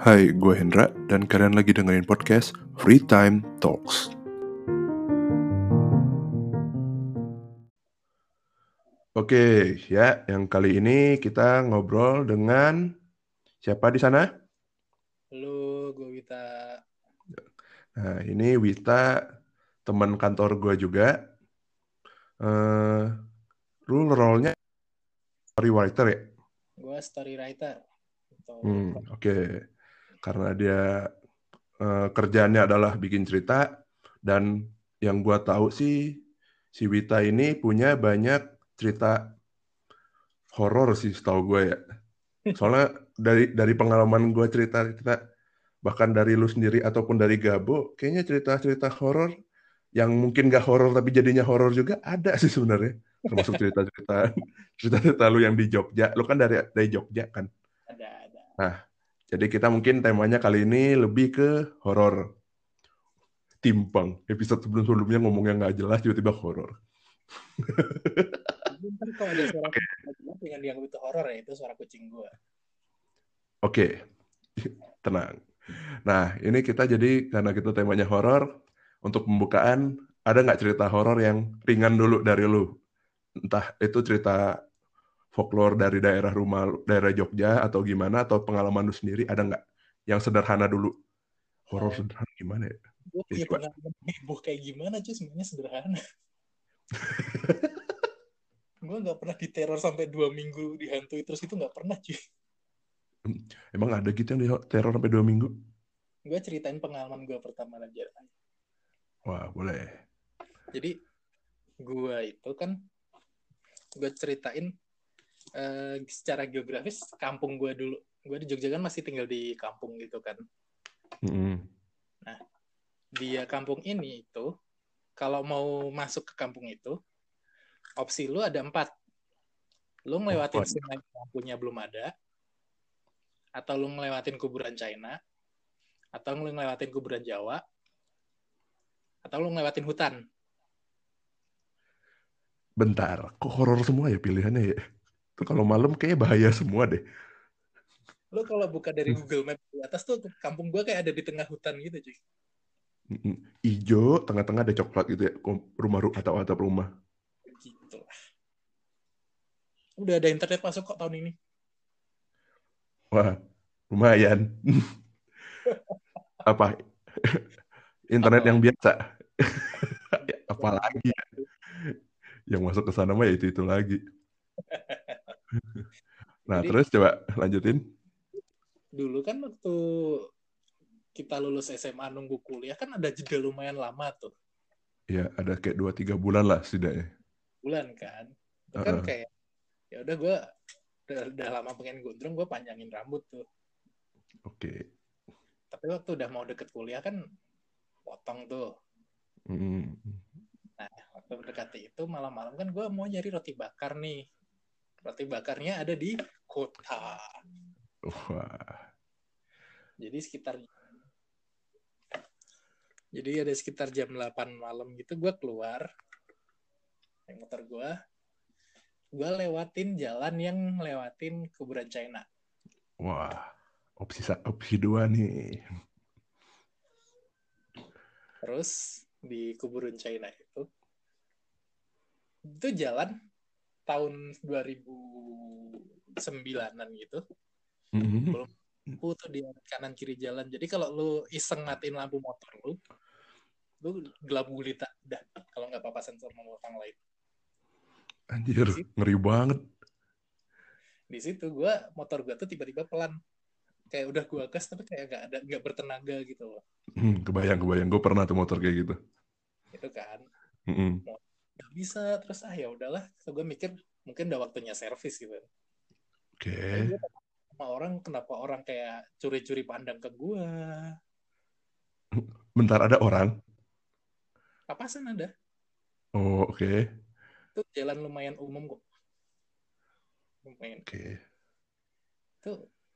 Hai, gue Hendra dan kalian lagi dengerin podcast Free Time Talks. Oke, ya, yang kali ini kita ngobrol dengan siapa di sana? Halo, gue Wita. Nah, ini Wita, teman kantor gue juga. Uh, lu role-nya story writer ya? Gue story writer. Hmm, Oke, okay. Karena dia uh, kerjaannya adalah bikin cerita dan yang gue tahu sih si Wita ini punya banyak cerita horor sih setahu gue ya. Soalnya dari dari pengalaman gue cerita-cerita bahkan dari lu sendiri ataupun dari Gabo, kayaknya cerita-cerita horor yang mungkin gak horor tapi jadinya horor juga ada sih sebenarnya. Termasuk cerita-cerita cerita-cerita lu yang di Jogja. Lu kan dari dari Jogja kan? Ada, ada. Nah, jadi kita mungkin temanya kali ini lebih ke horor. Timpang. Episode sebelum-sebelumnya ngomongnya nggak jelas, tiba-tiba horor. Kalau ada suara okay. dengan yang itu horor ya, itu suara kucing gue. Oke, okay. tenang. Nah, ini kita jadi karena kita temanya horor, untuk pembukaan ada nggak cerita horor yang ringan dulu dari lu? Entah itu cerita folklore dari daerah rumah daerah Jogja atau gimana atau pengalaman lu sendiri ada nggak yang sederhana dulu? Horor sederhana gimana ya? Gue punya pengalaman heboh kayak gimana cuy sebenarnya sederhana. gue nggak pernah diteror sampai dua minggu dihantui terus itu nggak pernah cuy. Emang ada gitu yang diteror sampai dua minggu? Gue ceritain pengalaman gue pertama aja. Wah boleh. Jadi gue itu kan gue ceritain uh, secara geografis kampung gue dulu. Gue di Jogja kan masih tinggal di kampung gitu kan. Mm-hmm. Nah di kampung ini itu kalau mau masuk ke kampung itu opsi lu ada empat. Lu ngelewatin oh, sungai kampungnya belum ada, atau lu ngelewatin kuburan China, atau lu ngelewatin kuburan Jawa, atau lu ngelewatin hutan. Bentar, kok horor semua ya pilihannya ya? Itu kalau malam kayaknya bahaya semua deh. Lu kalau buka dari Google Map di atas tuh kampung gua kayak ada di tengah hutan gitu, cuy. Ijo, tengah-tengah ada coklat gitu ya, rumah atau atap rumah. Gitu lah. Udah ada internet masuk kok tahun ini. Wah, lumayan. Apa? Internet yang biasa. Apalagi ya. Yang masuk ke sana mah ya itu-itu lagi. nah, Jadi, terus coba lanjutin. Dulu kan waktu kita lulus SMA nunggu kuliah kan ada jeda lumayan lama tuh. Iya, ada kayak dua tiga bulan lah setidaknya. Bulan kan, itu uh -uh. kan kayak ya udah gue udah, udah lama pengen gondrong gue panjangin rambut tuh. Oke. Okay. Tapi waktu udah mau deket kuliah kan potong tuh. Mm. Nah, waktu mendekati itu malam-malam kan gue mau nyari roti bakar nih. Roti bakarnya ada di kota. Wah. Jadi sekitar jadi ada sekitar jam 8 malam gitu gue keluar naik motor gue gue lewatin jalan yang lewatin kuburan China wah opsi opsi dua nih terus di kuburan China itu itu jalan tahun 2009an gitu mm -hmm. belum lampu tuh di kanan kiri jalan. Jadi kalau lu iseng matiin lampu motor lu, lu gelap gulita udah kalau nggak papasan sama orang lain. Anjir, ngeri banget. Di situ gue motor gue tuh tiba-tiba pelan. Kayak udah gue gas tapi kayak gak ada nggak bertenaga gitu loh. Hmm, kebayang kebayang. Gue pernah tuh motor kayak gitu. Itu kan. Mm -hmm. Gak bisa terus ah ya udahlah. So gue mikir mungkin udah waktunya servis gitu. Oke. Okay sama orang kenapa orang kayak curi-curi pandang ke gua bentar ada orang papasan ada oh oke okay. itu jalan lumayan umum kok lumayan oke okay. itu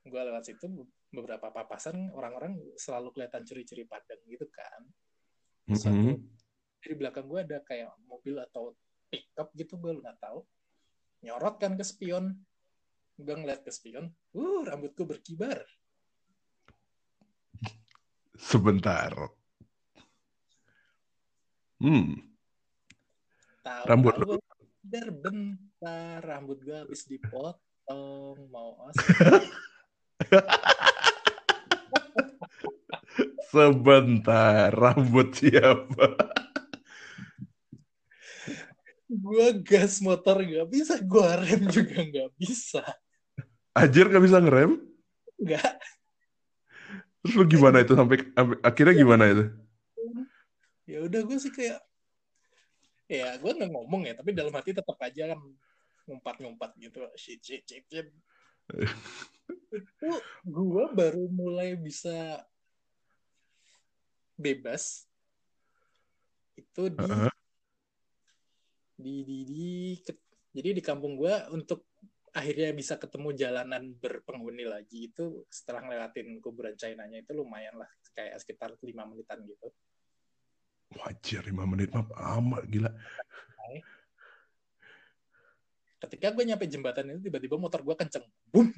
gua lewat situ beberapa papasan orang-orang selalu kelihatan curi-curi pandang gitu kan Suatu, mm -hmm. Di belakang gua ada kayak mobil atau pickup gitu gue nggak tahu nyorot kan ke spion gue ngeliat ke spion, uh rambutku berkibar. Sebentar. Hmm. Tahu Rambut tahu bentar bentar rambut gue habis dipotong mau os Sebentar. Rambut siapa? Gue gas motor gak bisa gue rem juga nggak bisa Anjir gak bisa ngerem? nggak Terus lu gimana itu sampai, sampai akhirnya gimana itu? ya udah gue sih kayak ya gue nggak ngomong ya tapi dalam hati tetap aja kan ngumpat-ngumpat gitu shit shit shit, shit. itu gue baru mulai bisa bebas itu di Heeh. Di di, di ke- jadi di kampung gue untuk akhirnya bisa ketemu jalanan berpenghuni lagi itu setelah ngelewatin kuburan China-nya itu lumayan lah kayak sekitar lima menitan gitu Wajar 5 menit mah amat gila. ketika gue nyampe jembatan itu tiba-tiba motor gue kenceng boom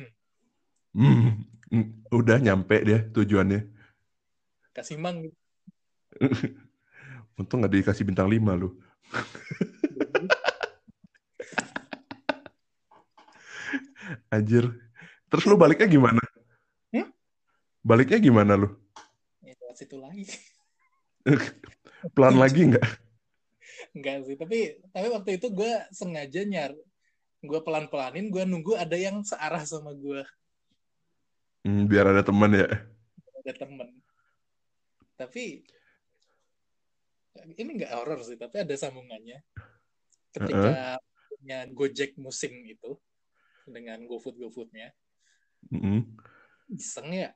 Hmm. hmm, Udah nyampe dia tujuannya. kasih mang. Untung gak dikasih bintang 5 lu. Anjir. Terus lu baliknya gimana? Hmm? Baliknya gimana lu? ya, situ lagi Pelan lagi nggak? enggak sih tapi tapi waktu itu gue sengaja nyar gue pelan-pelanin gue nunggu ada yang searah sama gue Hmm, biar ada teman ya. ada temen tapi ini nggak horror sih tapi ada sambungannya ketika punya Gojek musim itu dengan GoFood GoFoodnya Mm-mm. iseng ya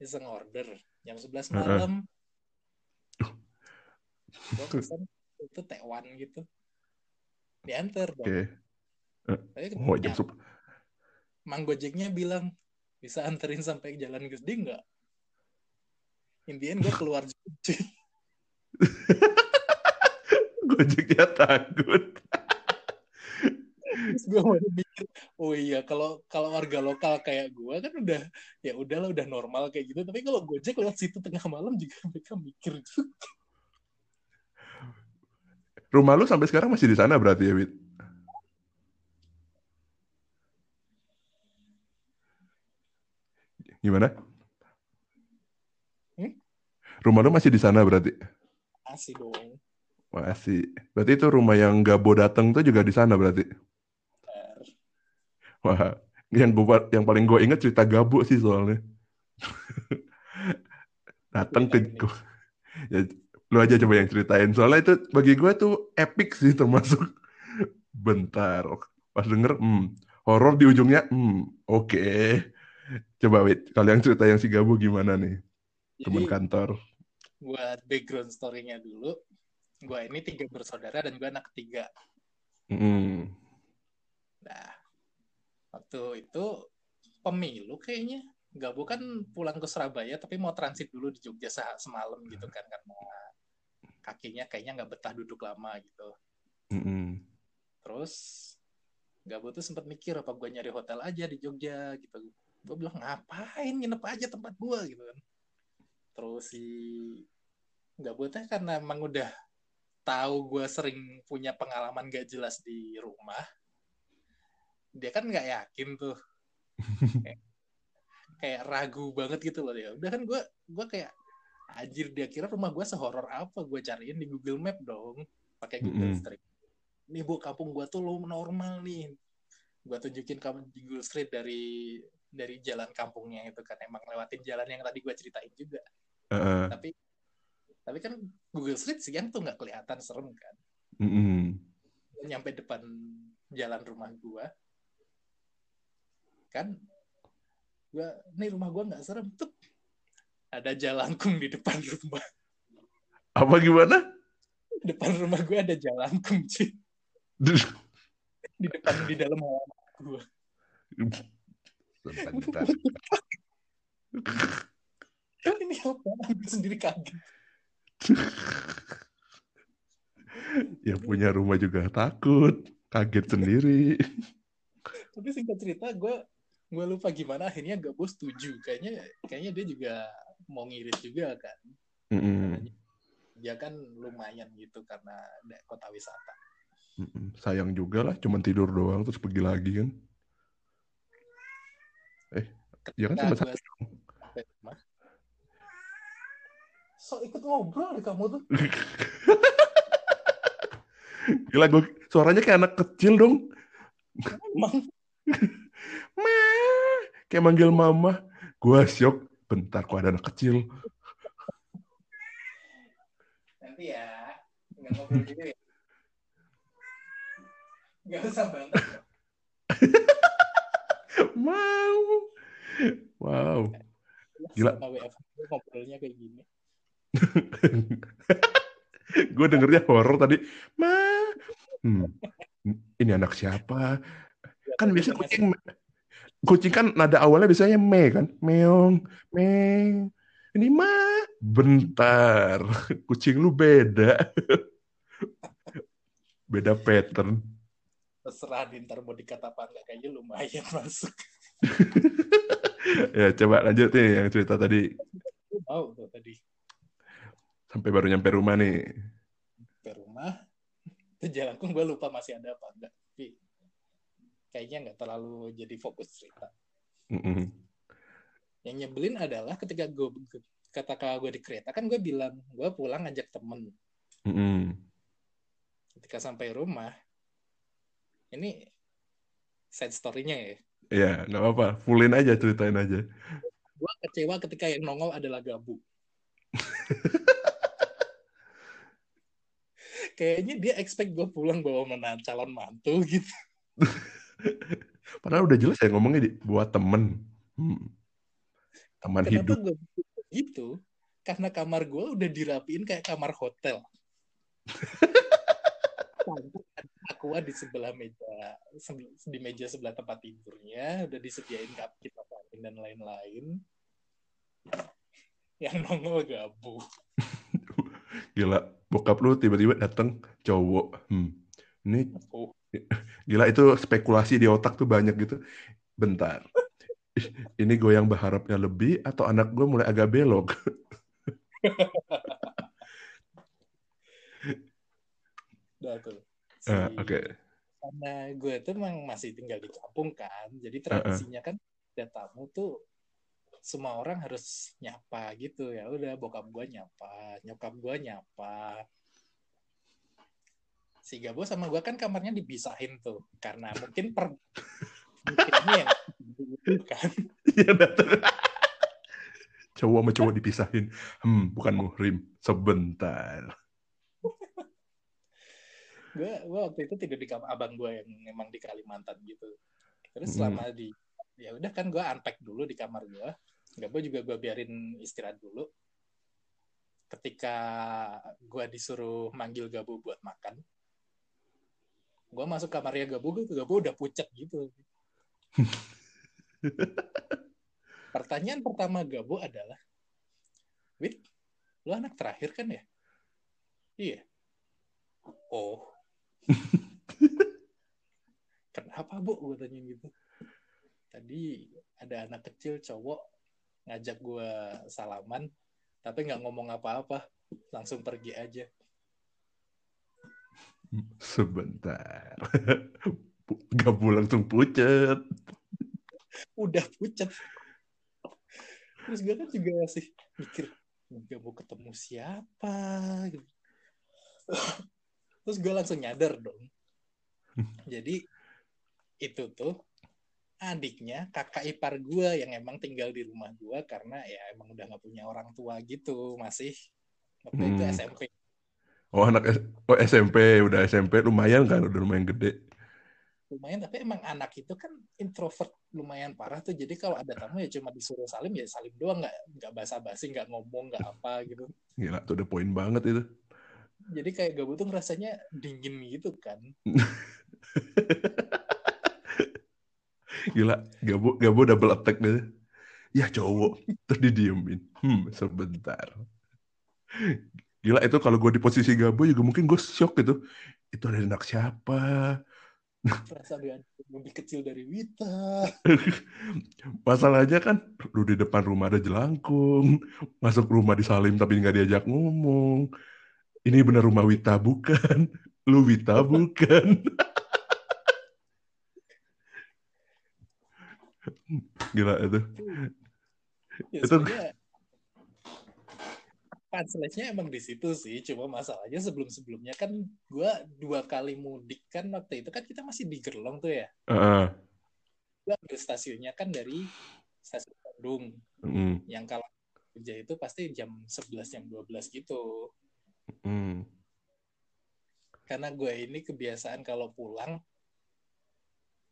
iseng order jam 11 Heeh. malam gue pesan itu tekwan gitu diantar dong Oke. tapi Oh, jam ya, sup. Mang Gojeknya bilang bisa anterin sampai jalan gede nggak intinya gue keluar. Gojeknya takut. Terus gue mikir, oh iya kalau kalau warga lokal kayak gue kan udah ya udahlah udah normal kayak gitu. Tapi kalau Gojek lewat situ tengah malam juga mereka mikir juga. Rumah lu sampai sekarang masih di sana berarti ya, Wit? Gimana? Hmm? Rumah lu masih di sana berarti? Asih dong. Masih. Berarti itu rumah yang Gabo dateng tuh juga di sana berarti? Wah, yang gua yang paling gue inget cerita Gabo sih soalnya. Datang ke ya, lu aja coba yang ceritain. Soalnya itu bagi gue tuh epic sih termasuk. Bentar pas denger hmm, horor di ujungnya hmm, oke. Coba wait kalian cerita yang si Gabo gimana nih? Teman Jadi kantor. buat background story-nya dulu, gue ini tiga bersaudara dan gue anak ketiga. Hmm, waktu itu pemilu kayaknya. Gabo kan pulang ke Surabaya tapi mau transit dulu di Jogja se- semalam gitu kan karena kakinya kayaknya nggak betah duduk lama gitu. hmm, Terus Gabo tuh sempat mikir apa gue nyari hotel aja di Jogja gitu. Gue bilang ngapain nginep aja tempat gue gitu kan. Terus si Gabo teh karena emang udah tahu gue sering punya pengalaman gak jelas di rumah. Dia kan nggak yakin tuh. kayak, kayak ragu banget gitu loh dia. Udah kan gue gue kayak anjir dia kira rumah gue sehoror apa? Gue cariin di Google Map dong. Pakai Google Mm-mm. Street. Nih bu kampung gue tuh lo normal nih. Gue tunjukin kamu di Google Street dari dari jalan kampungnya itu kan. Emang lewatin jalan yang tadi gue ceritain juga. Uh, tapi tapi kan Google Street siang tuh nggak kelihatan serem kan. Hmm, nyampe depan jalan rumah gue kan gue nih rumah gue nggak serem. Tuh ada jalangkung di depan rumah. Apa gimana? Depan rumah gue ada jalangkung cuy. Di depan di dalam halaman gue bentar. ini apa? Gue sendiri kaget. Yang punya rumah juga takut kaget sendiri. Tapi singkat cerita gue gue lupa gimana akhirnya gak bos setuju kayaknya kayaknya dia juga mau ngirit juga kan. Mm-mm. Dia kan lumayan gitu karena kota wisata. Mm-mm. Sayang juga lah, cuman tidur doang terus pergi lagi kan. Ya kan cuma gua satu. so ikut ngobrol deh kamu tuh. Gila gue suaranya kayak anak kecil dong. Emang Ma, kayak manggil mama. Gua syok. Bentar kok ada anak kecil. nanti ya nggak ngobrol gitu ya. Gak usah banget. Mau. Wow. Gila. Ngobrolnya kayak gini. gue dengernya horor tadi. Ma, hmm, ini anak siapa? Kan biasa kucing, kucing kan nada awalnya biasanya me kan, meong, me. Ini ma, bentar, kucing lu beda, beda pattern. terserah di ntar mau dikata apa enggak kayaknya lumayan masuk. Ya coba lanjut nih yang cerita tadi mau tuh tadi sampai baru nyampe rumah nih. ke rumah itu jalanku gue lupa masih ada apa enggak tapi kayaknya nggak terlalu jadi fokus cerita Mm-mm. yang nyebelin adalah ketika gue kata kakak gue di kereta kan gue bilang gue pulang ngajak temen Mm-mm. ketika sampai rumah ini sad story-nya ya Ya nggak apa-apa, fullin aja ceritain aja. gue kecewa ketika yang nongol adalah Gabu kayaknya dia expect gue pulang bawa mana calon mantu gitu Padahal udah jelas ya ngomongnya di, buat temen. Hmm. Teman kenapa hidup. gitu karena kamar gue udah dirapiin kayak kamar hotel aqua di sebelah meja di meja sebelah tempat tidurnya udah disediain cup kita dan lain-lain yang nongol gabu Gila, bokap lu tiba-tiba datang cowok. Hmm. Ini Oh. Gila itu spekulasi di otak tuh banyak gitu. Bentar. Ini gue yang berharapnya lebih atau anak gue mulai agak belok? Udah tuh. Si- Eh, Oke. Karena gue tuh emang masih tinggal di kampung kan. Jadi tradisinya kan ada tamu tuh semua orang harus nyapa gitu ya. Udah bokap gue nyapa, nyokap gue nyapa. Si Gabo sama gue kan kamarnya dipisahin tuh. Karena mungkin per mungkin yang itu kan. Yang datang. Cowok sama cowok dipisahin. Hmm, bukan muhrim. Sebentar. gue gue waktu itu tidur di kamar abang gue yang memang di Kalimantan gitu terus Mm. selama di ya udah kan gue unpack dulu di kamar gue Gabo juga gue biarin istirahat dulu ketika gue disuruh manggil Gabo buat makan gue masuk kamarnya Gabo gue Gabo udah pucat gitu. Pertanyaan pertama Gabo adalah Wit lu anak terakhir kan ya? Iya. Oh. Kenapa bu? gue tanya gitu. Tadi ada anak kecil cowok ngajak gue salaman tapi nggak ngomong apa-apa langsung pergi aja Sebentar. Gak langsung pucet. udah pucat terus gue kan juga masih mikir nggak mau ketemu siapa gitu. terus gue langsung nyadar dong jadi itu tuh adiknya kakak ipar gue yang emang tinggal di rumah gue karena ya emang udah nggak punya orang tua gitu masih waktu itu Hmm. SMP Oh anak S- oh, SMP udah SMP lumayan kan udah lumayan gede. lumayan tapi emang anak itu kan introvert lumayan parah tuh jadi kalau ada tamu ya cuma disuruh salim ya salim doang nggak nggak basa-basi nggak ngomong nggak apa gitu Gila tuh udah poin banget itu. jadi kayak Gabo tuh ngerasanya dingin gitu kan Gila Gabo Gabo double attack gitu. Ya cowok terus didiemin. Hmm sebentar. Gila itu kalau gue di posisi Gabo juga mungkin gue shock gitu. Itu ada anak siapa? Perasaan dia lebih kecil dari Wita. Masalahnya kan lu di depan rumah ada jelangkung, masuk rumah di Salim tapi nggak diajak ngomong. Ini benar rumah Wita bukan? Lu Wita bukan? Gila itu. Ya, Itu- sebenarnya punchline-nya emang di situ sih. Cuma masalahnya sebelum-sebelumnya kan gua dua kali mudik kan waktu itu kan kita masih di Gerlong tuh ya. Heeh. Gua ambil stasiunnya kan dari stasiun Bandung. Mm, Yang kalau kerja itu pasti jam 11, jam 12 gitu. mm. Karena gue ini kebiasaan kalau pulang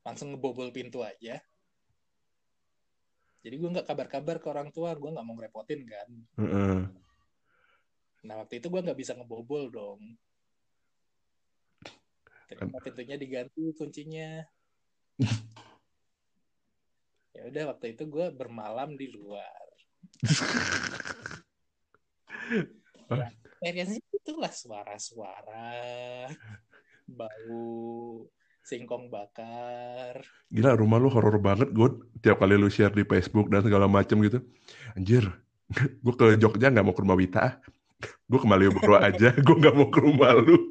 langsung ngebobol pintu aja. Jadi gue nggak kabar-kabar ke orang tua, gue nggak mau ngerepotin kan. Heeh. Nah waktu itu gue nggak bisa ngebobol dong. Ternyata pintunya diganti kuncinya. ya udah waktu itu gue bermalam di luar. Akhirnya sih itulah suara-suara, bau singkong bakar. Gila rumah lu horor banget gue tiap kali lu share di Facebook dan segala macem gitu. Anjir, gue ke Jogja nggak mau ke rumah Wita. Gue ke Malioboro aja, gue nggak mau ke rumah lu.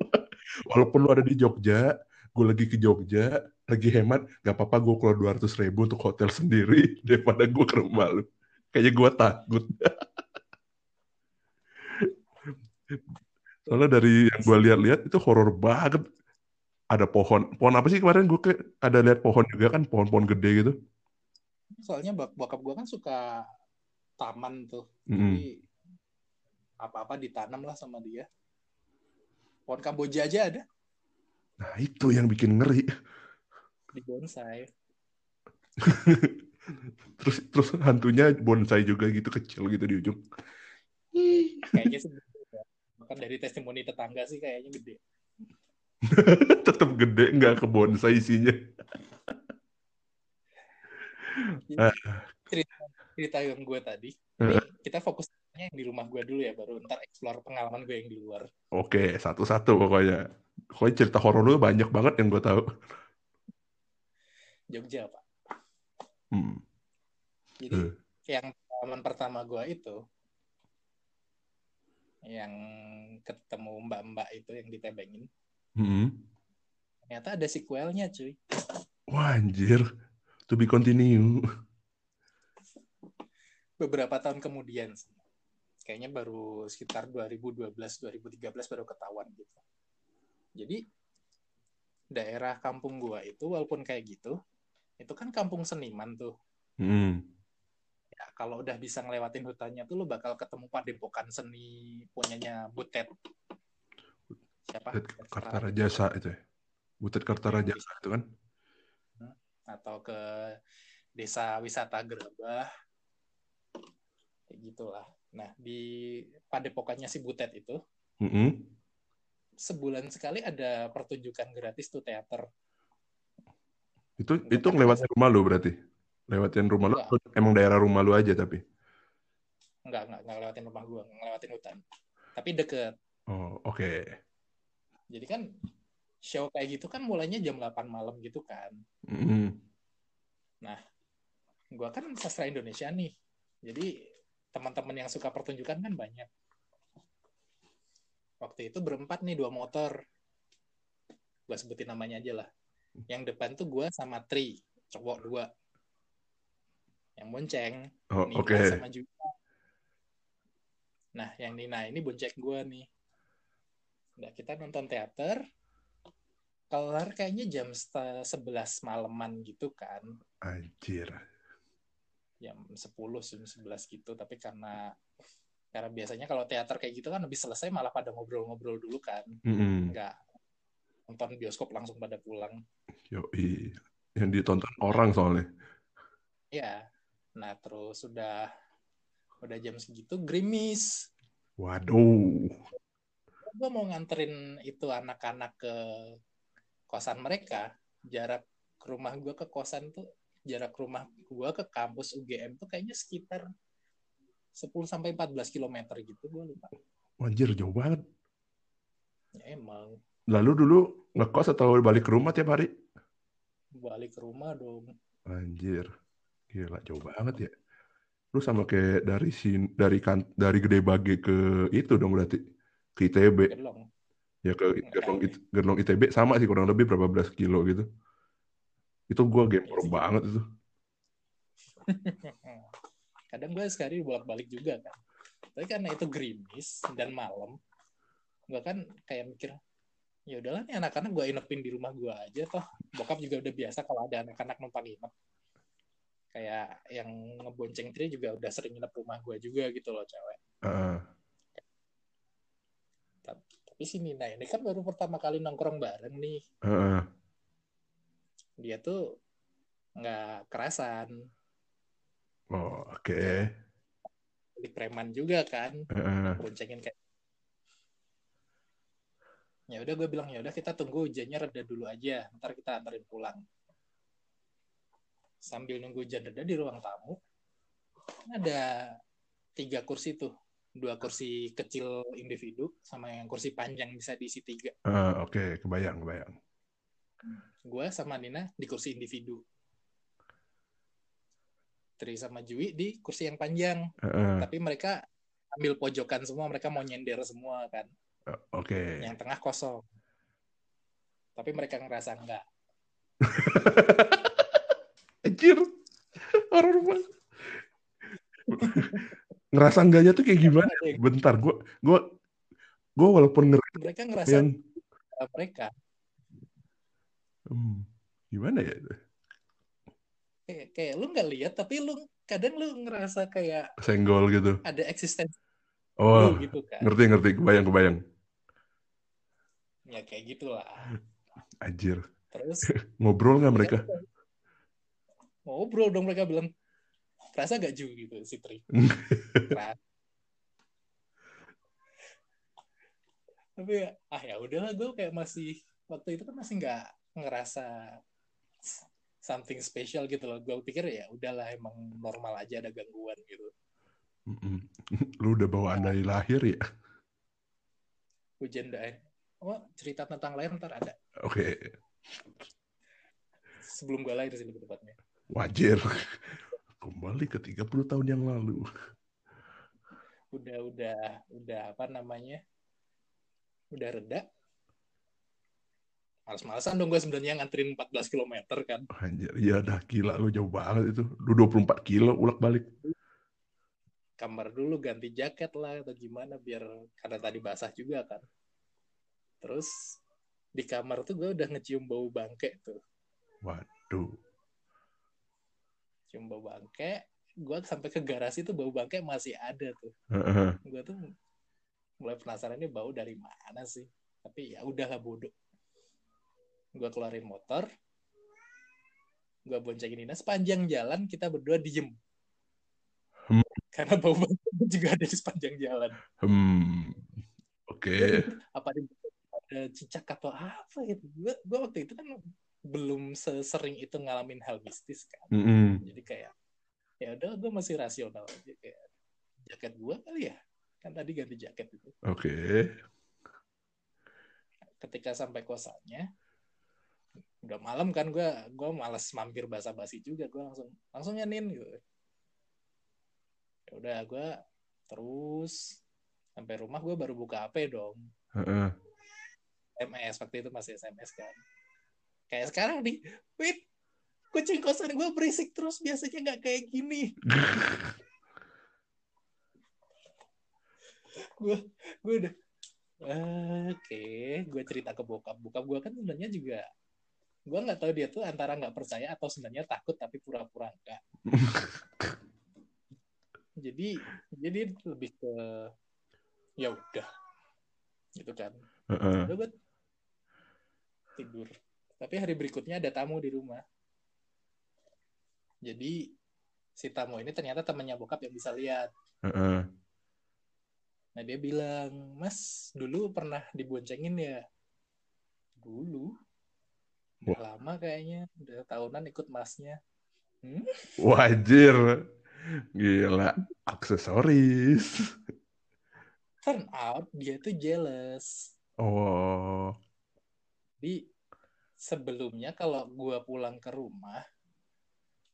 Walaupun lu ada di Jogja, gue lagi ke Jogja, lagi hemat, nggak apa-apa gue keluar 200 ribu untuk hotel sendiri daripada gue ke rumah lu. Kayaknya gue takut. Soalnya dari yang gue lihat-lihat itu horor banget. Ada pohon, pohon apa sih kemarin gue ke, ada lihat pohon juga kan, pohon-pohon gede gitu. Soalnya bak bokap gue kan suka taman tuh. Mm-mm. Jadi apa-apa ditanam lah sama dia. Pohon kamboja aja ada Nah itu yang bikin ngeri. di bonsai. Terus terus hantunya bonsai juga gitu kecil gitu di ujung. Kayaknya sih gede ya. Bahkan dari testimoni tetangga sih kayaknya gede. Tetap gede nggak ke bonsai isinya. Ah. cerita cerita yang gue tadi ini kita yang di rumah gue dulu ya baru ntar explore pengalaman gue yang di luar Oke satu-satu pokoknya. Pokoknya cerita horor lu banyak banget yang gue tahu. Jogja pak Hmm. jadi Eh. yang pengalaman pertama gue itu yang ketemu mbak-mbak itu yang ditebengin Hmm. ternyata ada sequelnya cuy Wah anjir. To be continue. beberapa tahun kemudian sih. Kayaknya baru sekitar 2012 2013 baru ketahuan gitu. Jadi daerah kampung gua itu walaupun kayak gitu itu kan kampung seniman tuh. Hmm. ya kalau udah bisa ngelewatin hutannya tuh lo bakal ketemu padepokan seni punyanya Butet. Siapa? Butet Kartarajasa itu ya. Butet Kartarajasa itu kan. atau ke desa wisata Gerabah. Kayak gitulah nah di padepokannya si Butet itu Hmm. sebulan sekali ada pertunjukan gratis tuh teater Itu itu ngelewatin rumah lu berarti. Lewatin rumah lu Enggak. emang daerah rumah lu aja tapi. nggak nggak nggak lewatin rumah gua lewatin hutan tapi deket Oh, oke. jadi kan show kayak gitu kan mulainya jam 8 malam gitu kan Hmm. gua kan sastra Indonesia nih jadi teman-teman yang suka pertunjukan kan banyak. Waktu itu berempat nih dua motor. Gua sebutin namanya aja lah. Yang depan tuh gua sama Tri cowok dua. Yang bonceng Oh, Nina oke. sama Juwita nah yang Nina ini bonceng gua nih. Nah kita nonton teater. Kelar kayaknya jam setengah sebelas malaman gitu kan. Anjir. Jam 10 jam 11 gitu tapi karena karena biasanya kalau teater kayak gitu kan habis selesai malah pada ngobrol-ngobrol dulu kan Hmm. nggak nonton bioskop langsung pada pulang Yoi. Yang ditonton orang soalnya. ya nah terus sudah udah jam segitu gerimis Waduh. gue mau nganterin itu anak-anak ke kosan mereka jarak ke rumah gue ke kosan tuh jarak rumah gue ke kampus UGM tuh kayaknya sekitar 10 sampai 14 km gitu gue lupa Anjir, jauh banget. ya emang Lalu dulu ngekos atau balik ke rumah tiap hari? balik ke rumah dong Anjir. Gila, jauh banget ya. Lu sama kayak dari sin dari kan dari Gede Bage ke itu dong berarti ke ITB. Gerlong Ya ke Gerlong, Gerlong ITB sama sih kurang lebih berapa belas kilo gitu. Itu Iya gempor sih. banget itu. kadang gue sekali bolak balik juga kan tapi karena itu gerimis dan malam gue kan kayak mikir ya udahlah nih anak-anak gue inepin di rumah gue aja toh bokap juga udah biasa kalau ada anak-anak numpang inep kayak yang ngebonceng Tri juga udah sering nginep rumah gue juga gitu loh cewek Heeh. tapi si Nina ini kan baru pertama kali nongkrong bareng nih Heeh. Dia tuh nggak kerasan Oh, oke. di preman juga kan Heeh. boncengin kayak ya udah gue bilang ya udah kita tunggu hujannya reda dulu aja ntar kita anterin pulang sambil nunggu hujan reda di ruang tamu ada tiga kursi tuh dua kursi kecil individu sama yang kursi panjang bisa diisi tiga Heeh, oke, kebayang, kebayang. Gue sama Nina di kursi individu Tri sama Jui di kursi yang panjang Heeh. tapi mereka ambil pojokan semua mereka mau nyender semua kan Oke. yang tengah kosong tapi mereka ngerasa enggak Anjir. Orang rumah. Ngerasa enggaknya tuh kayak gimana? Bentar, gua gua gua walaupun ngerti mereka ngerasa yang mereka hmm, gimana ya? kayak, kayak lu nggak lihat tapi lu kadang lu ngerasa kayak Senggol gitu. ada eksistensi Oh, lu gitu kan ngerti ngerti, kebayang kebayang. ya kayak gitulah Anjir. terus Ngobrol nggak mereka? ngobrol dong mereka bilang kerasa gak Ju gitu si Tri tapi ah ya udahlah gue kayak masih waktu itu kan masih nggak ngerasa something special gitu loh gue pikir ya udahlah emang normal aja ada gangguan gitu. Lu udah bawaan dari lahir ya? hujan dah oh cerita tentang lahir ntar ada Oke, sebelum gue lahir sih lebih tepatnya wajar. Kembali ke 30 tahun yang lalu. udah udah udah apa namanya udah reda males-malesan dong gue sebenarnya nganterin 14 km kan Anjir, iya dah gila lu jauh banget itu. Lu 24 kilo ulak balik. kamar dulu ganti jaket lah atau gimana biar karena tadi basah juga kan terus di kamar tuh gue udah ngecium bau bangke tuh Waduh. cium bau bangke gue sampai ke garasi tuh bau bangke masih ada tuh Heeh. gue tuh mulai penasaran ini bau dari mana sih tapi ya udah lah bodoh gue keluarin motor gue boncengin Nina sepanjang jalan kita berdua diem Hmm. karena bau bangke juga ada di sepanjang jalan Hmm. Oke. apa di ada cicak atau apa gitu gue gue waktu itu kan belum sesering itu ngalamin hal mistis kan Mm-mm. jadi kayak ya udah gue masih rasional aja kayak jaket gue kali ya kan tadi ganti jaket itu Oke. ketika sampai kosannya udah malam kan gue gue malas mampir basa-basi juga gue langsung langsung nyanin gitu. Ya udah gue terus sampai rumah gue baru buka HP dong. Heeh. SMS waktu itu masih SMS kan. Kayak sekarang nih wait kucing kosan gue berisik terus biasanya nggak kayak gini. Gue gue udah "Ah, oke gue cerita ke bokap. Bokap gue kan sebenarnya juga gue nggak tahu dia tuh antara nggak percaya atau sebenarnya takut tapi pura-pura enggak jadi jadi lebih ke ya udah gitu kan. Udah gue tidur. Tapi hari berikutnya ada tamu di rumah. Jadi si tamu ini ternyata temannya bokap yang bisa lihat. Heeh. nah dia bilang mas dulu pernah diboncengin ya? Dulu udah lama kayaknya udah tahunan ikut masnya hmm? Wajir. Gila. Aksesoris. turn out dia tuh jealous Oh. di sebelumnya kalau gue pulang ke rumah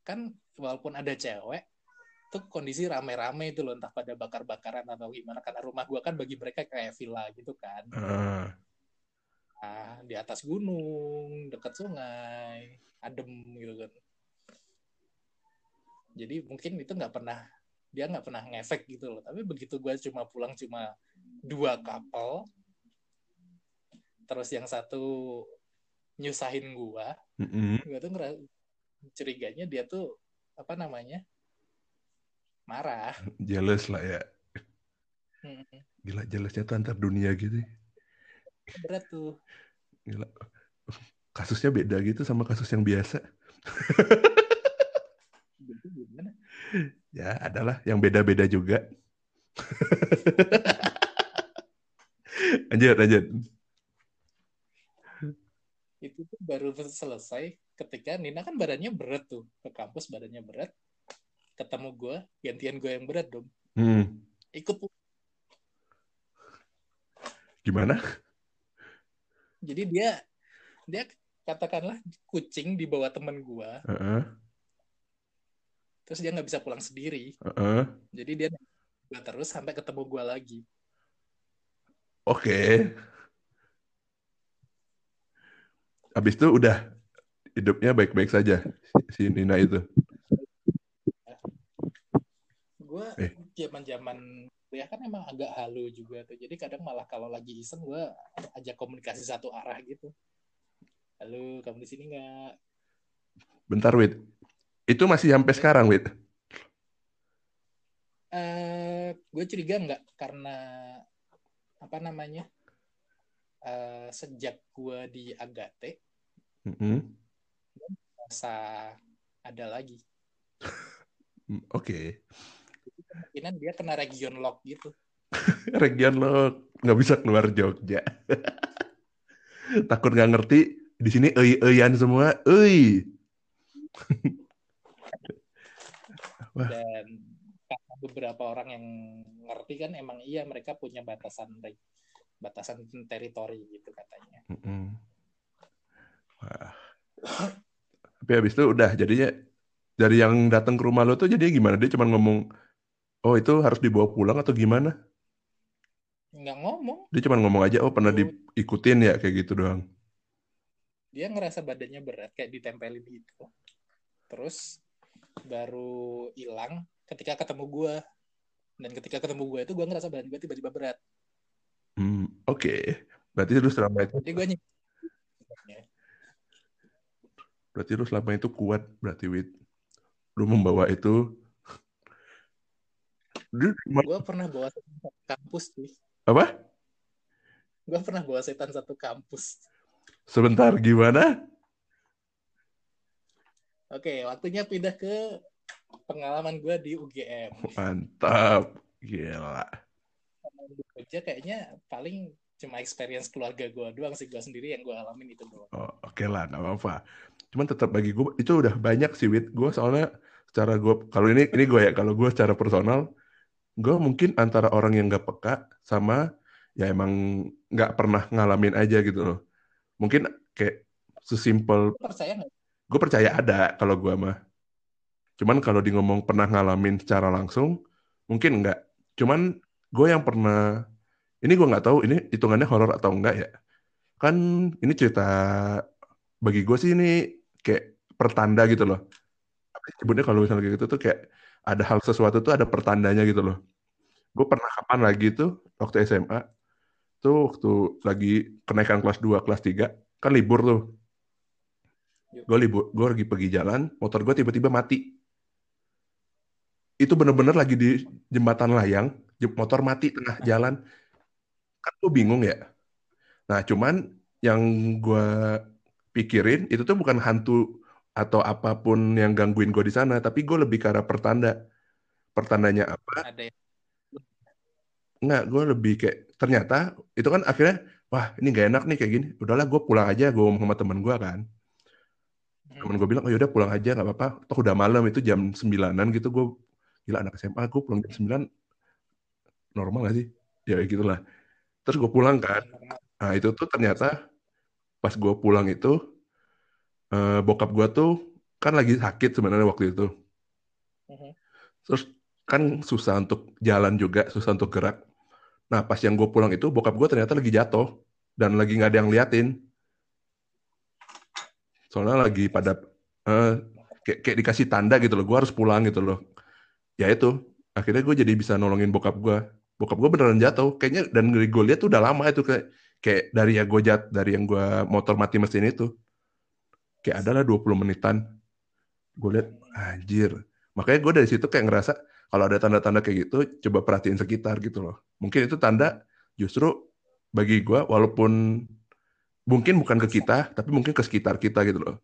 kan walaupun ada cewek tuh kondisi rame-rame itu loh entah pada bakar-bakaran atau gimana karena rumah gue kan bagi mereka kayak villa gitu kan nah, di atas gunung dekat sungai adem gitu kan jadi mungkin itu nggak pernah dia nggak pernah ngefek gitu loh tapi begitu gue cuma pulang cuma dua kapal terus yang satu nyusahin gue mm-mm. gue tuh ngera- curiganya dia tuh apa namanya marah jealous lah ya. Hmm, Gila jealousnya tuh antar dunia gitu. Berat tuh Gila. Kasusnya beda gitu sama kasus yang biasa. Ya, adalah yang beda-beda juga. lanjut, lanjut. itu tuh baru selesai ketika Nina kan badannya berat tuh ke kampus badannya berat ketemu gue gantian gue yang berat dong Hmm, ikut gimana? Jadi dia dia katakanlah kucing di bawah temen gue Heeh, terus dia nggak bisa pulang sendiri heeh. jadi dia gue terus sampai ketemu gue lagi Oke. Habis itu udah hidupnya baik-baik saja si Nina itu. gue Eh. Zaman zaman kuliah kan emang agak halu juga tuh jadi kadang malah kalau lagi iseng gue ajak komunikasi satu arah gitu halo kamu di sini nggak Bentar, Wit. Itu masih sampai sekarang, Wit. eh gue curiga nggak karena apa namanya eh sejak gue di Agate Mm-mm. masa ada lagi Hmm, Oke. Kemungkinan dia kena region lock gitu Region lo nggak bisa keluar Jogja. Takut nggak ngerti. Di sini ei-eian semua. Ei. Dan karena beberapa orang yang ngerti kan emang iya mereka punya batasan batasan teritori gitu katanya. Wah. Tapi habis itu udah jadinya dari yang datang ke rumah lo tuh jadi gimana? Dia cuma ngomong, oh itu harus dibawa pulang atau gimana? nggak ngomong Dia cuma ngomong aja, oh pernah diikutin ya kayak gitu doang. dia ngerasa badannya berat kayak ditempelin gitu terus baru hilang ketika ketemu gue dan ketika ketemu gue itu gue ngerasa badan gue tiba-tiba berat Hmm, oke. Berarti lu selama itu, jadi gue nyik berarti lu selama itu kuat, berarti Wit. Lu membawa itu. Gue pernah bawa setan satu kampus sih apa? gue pernah bawa setan satu kampus Sebentar, gimana? oke waktunya pindah ke pengalaman gue di UGM Mantap. Gila. Jogja kayaknya paling cuma experience keluarga gue doang sih gue sendiri yang gue alamin itu doang Oh, oke lah, nggak apa-apa. Cuman tetap bagi gue itu udah banyak sih, Wit. Gue soalnya secara gue, kalau ini ini gue ya, kalau gue secara personal, gue mungkin antara orang yang nggak peka sama ya emang nggak pernah ngalamin aja gitu loh. Mungkin kayak sesimpel percaya nggak gue percaya ada kalau gue mah. Cuman kalau di ngomong pernah ngalamin secara langsung, mungkin enggak. Cuman gue yang pernah, ini gue nggak tahu ini hitungannya horor atau enggak ya. Kan ini cerita bagi gue sih ini kayak pertanda gitu loh. Sebutnya kalau misalnya kayak gitu tuh kayak ada hal sesuatu tuh ada pertandanya gitu loh. Gue pernah kapan lagi tuh waktu SMA, tuh waktu lagi kenaikan kelas 2, kelas 3, kan libur tuh. Gue libur gue lagi pergi jalan motor gue tiba-tiba mati. Itu bener-bener lagi di jembatan layang motor mati tengah jalan. Kan gue bingung ya. Nah cuman yang gue pikirin itu tuh bukan hantu atau apa pun yang gangguin gue di sana tapi gue lebih ke arah pertanda. Pertandanya apa? Ada yang Nggak, gue lebih kayak ternyata itu kan akhirnya wah ini gak enak nih kayak gini. Udahlah gue pulang aja gue ngomong sama temen gue kan. Temen gue bilang oh yaudah pulang aja nggak apa-apa. Toh udah malam itu jam sembilanan gitu gue gila anak SMA gue pulang jam sembilan normal gak sih? Ya gitulah. Terus gue pulang kan. Nah itu tuh ternyata pas gue pulang itu uh, bokap gue tuh kan lagi sakit sebenarnya waktu itu. Uh-huh. Terus kan susah untuk jalan juga, susah untuk gerak. Nah pas yang gue pulang itu bokap gue ternyata lagi jatuh dan lagi nggak ada yang liatin. Soalnya lagi pada uh, kayak, kayak dikasih tanda gitu loh, gue harus pulang gitu loh. Ya itu, akhirnya gue jadi bisa nolongin bokap gue. Bokap gue beneran jatuh, kayaknya dan gue lihat tuh udah lama itu kayak kayak dari ya gue jat dari yang gue motor mati mesin itu kayak adalah 20 menitan gue lihat anjir makanya gue dari situ kayak ngerasa kalau ada tanda-tanda kayak gitu coba perhatiin sekitar gitu loh mungkin itu tanda justru bagi gue walaupun mungkin bukan ke kita tapi mungkin ke sekitar kita gitu loh